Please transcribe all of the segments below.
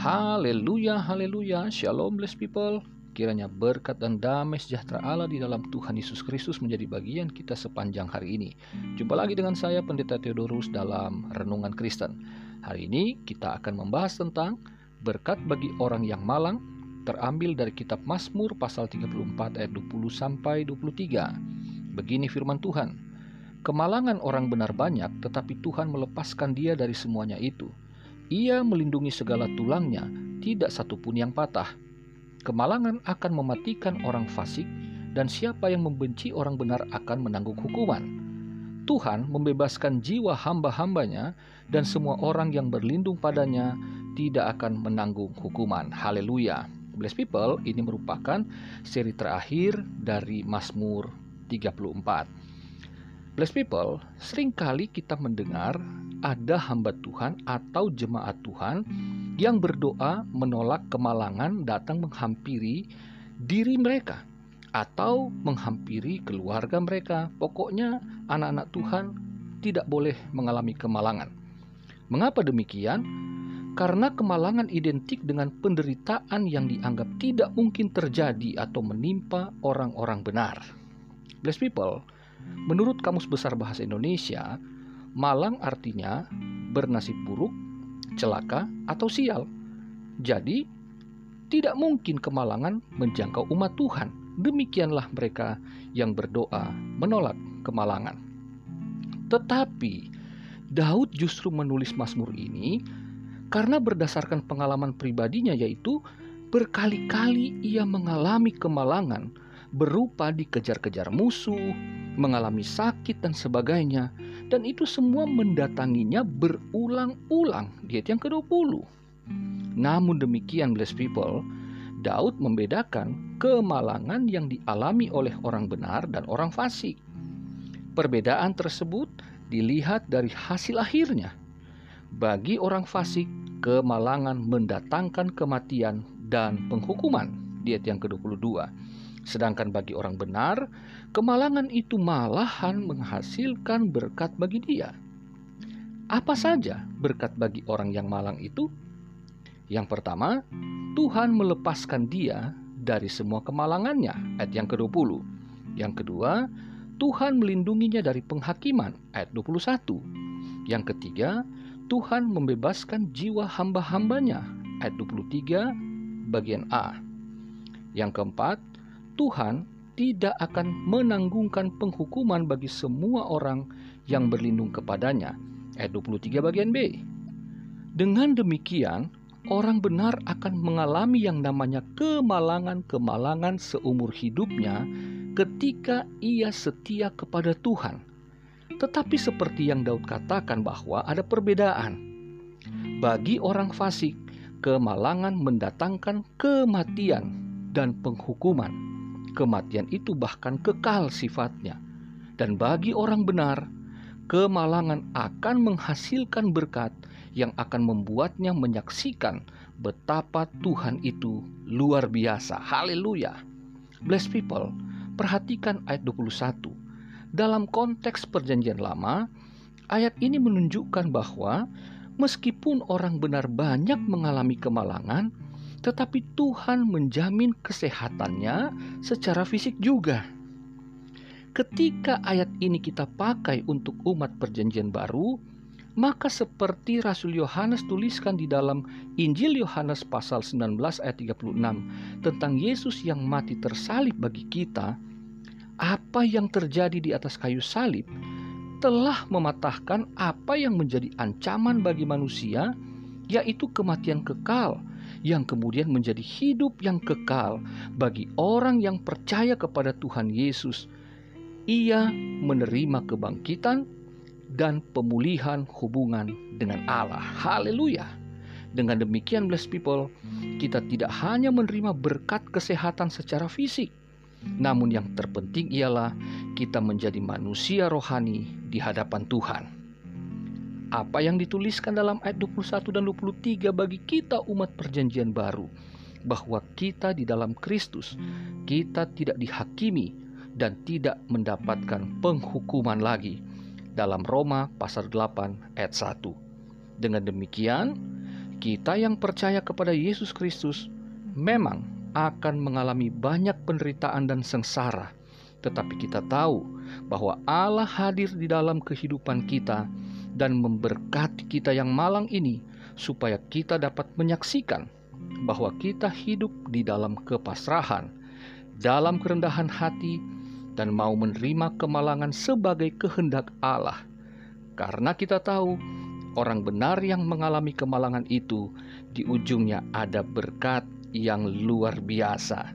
Haleluya, haleluya, shalom blessed people. Kiranya berkat dan damai sejahtera Allah di dalam Tuhan Yesus Kristus menjadi bagian kita sepanjang hari ini. Jumpa lagi dengan saya Pendeta Theodorus dalam Renungan Kristen. Hari ini kita akan membahas tentang berkat bagi orang yang malang terambil dari kitab Mazmur pasal 34 ayat 20 sampai 23. Begini firman Tuhan. Kemalangan orang benar banyak, tetapi Tuhan melepaskan dia dari semuanya itu. Ia melindungi segala tulangnya, tidak satupun yang patah. Kemalangan akan mematikan orang fasik, dan siapa yang membenci orang benar akan menanggung hukuman. Tuhan membebaskan jiwa hamba-hambanya, dan semua orang yang berlindung padanya tidak akan menanggung hukuman. Haleluya! Blessed People ini merupakan seri terakhir dari Mazmur 34. Blessed People, sering kali kita mendengar ada hamba Tuhan atau jemaat Tuhan yang berdoa menolak kemalangan datang menghampiri diri mereka atau menghampiri keluarga mereka. Pokoknya anak-anak Tuhan tidak boleh mengalami kemalangan. Mengapa demikian? Karena kemalangan identik dengan penderitaan yang dianggap tidak mungkin terjadi atau menimpa orang-orang benar. Blessed people, menurut Kamus Besar Bahasa Indonesia, malang artinya bernasib buruk, celaka, atau sial. Jadi, tidak mungkin kemalangan menjangkau umat Tuhan. Demikianlah mereka yang berdoa menolak kemalangan. Tetapi Daud justru menulis Mazmur ini karena berdasarkan pengalaman pribadinya yaitu berkali-kali ia mengalami kemalangan berupa dikejar-kejar musuh, mengalami sakit dan sebagainya dan itu semua mendatanginya berulang-ulang di ayat yang ke-20. Namun demikian blessed people, Daud membedakan kemalangan yang dialami oleh orang benar dan orang fasik. Perbedaan tersebut dilihat dari hasil akhirnya. Bagi orang fasik, kemalangan mendatangkan kematian dan penghukuman di ayat yang ke-22. Sedangkan bagi orang benar, kemalangan itu malahan menghasilkan berkat bagi dia. Apa saja berkat bagi orang yang malang itu? Yang pertama, Tuhan melepaskan dia dari semua kemalangannya, ayat yang ke-20. Yang kedua, Tuhan melindunginya dari penghakiman, ayat 21. Yang ketiga, Tuhan membebaskan jiwa hamba-hambanya, ayat 23, bagian A. Yang keempat, Tuhan tidak akan menanggungkan penghukuman bagi semua orang yang berlindung kepadanya. Ayat 23 bagian B. Dengan demikian, orang benar akan mengalami yang namanya kemalangan-kemalangan seumur hidupnya ketika ia setia kepada Tuhan. Tetapi seperti yang Daud katakan bahwa ada perbedaan. Bagi orang fasik, kemalangan mendatangkan kematian dan penghukuman kematian itu bahkan kekal sifatnya. Dan bagi orang benar, kemalangan akan menghasilkan berkat yang akan membuatnya menyaksikan betapa Tuhan itu luar biasa. Haleluya. Bless people, perhatikan ayat 21. Dalam konteks perjanjian lama, ayat ini menunjukkan bahwa meskipun orang benar banyak mengalami kemalangan, tetapi Tuhan menjamin kesehatannya secara fisik juga. Ketika ayat ini kita pakai untuk umat Perjanjian Baru, maka seperti Rasul Yohanes tuliskan di dalam Injil Yohanes pasal 19 ayat 36 tentang Yesus yang mati tersalib bagi kita, apa yang terjadi di atas kayu salib telah mematahkan apa yang menjadi ancaman bagi manusia, yaitu kematian kekal yang kemudian menjadi hidup yang kekal bagi orang yang percaya kepada Tuhan Yesus. Ia menerima kebangkitan dan pemulihan hubungan dengan Allah. Haleluya! Dengan demikian, blessed people, kita tidak hanya menerima berkat kesehatan secara fisik, namun yang terpenting ialah kita menjadi manusia rohani di hadapan Tuhan apa yang dituliskan dalam ayat 21 dan 23 bagi kita umat perjanjian baru? Bahwa kita di dalam Kristus kita tidak dihakimi dan tidak mendapatkan penghukuman lagi. Dalam Roma pasal 8 ayat 1. Dengan demikian, kita yang percaya kepada Yesus Kristus memang akan mengalami banyak penderitaan dan sengsara, tetapi kita tahu bahwa Allah hadir di dalam kehidupan kita dan memberkati kita yang malang ini, supaya kita dapat menyaksikan bahwa kita hidup di dalam kepasrahan, dalam kerendahan hati, dan mau menerima kemalangan sebagai kehendak Allah, karena kita tahu orang benar yang mengalami kemalangan itu di ujungnya ada berkat yang luar biasa.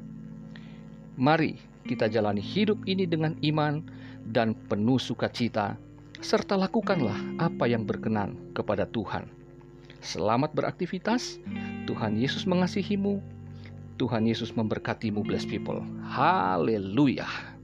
Mari kita jalani hidup ini dengan iman dan penuh sukacita, serta lakukanlah apa yang berkenan kepada Tuhan. Selamat beraktivitas, Tuhan Yesus mengasihimu, Tuhan Yesus memberkatimu, blessed people. Haleluya!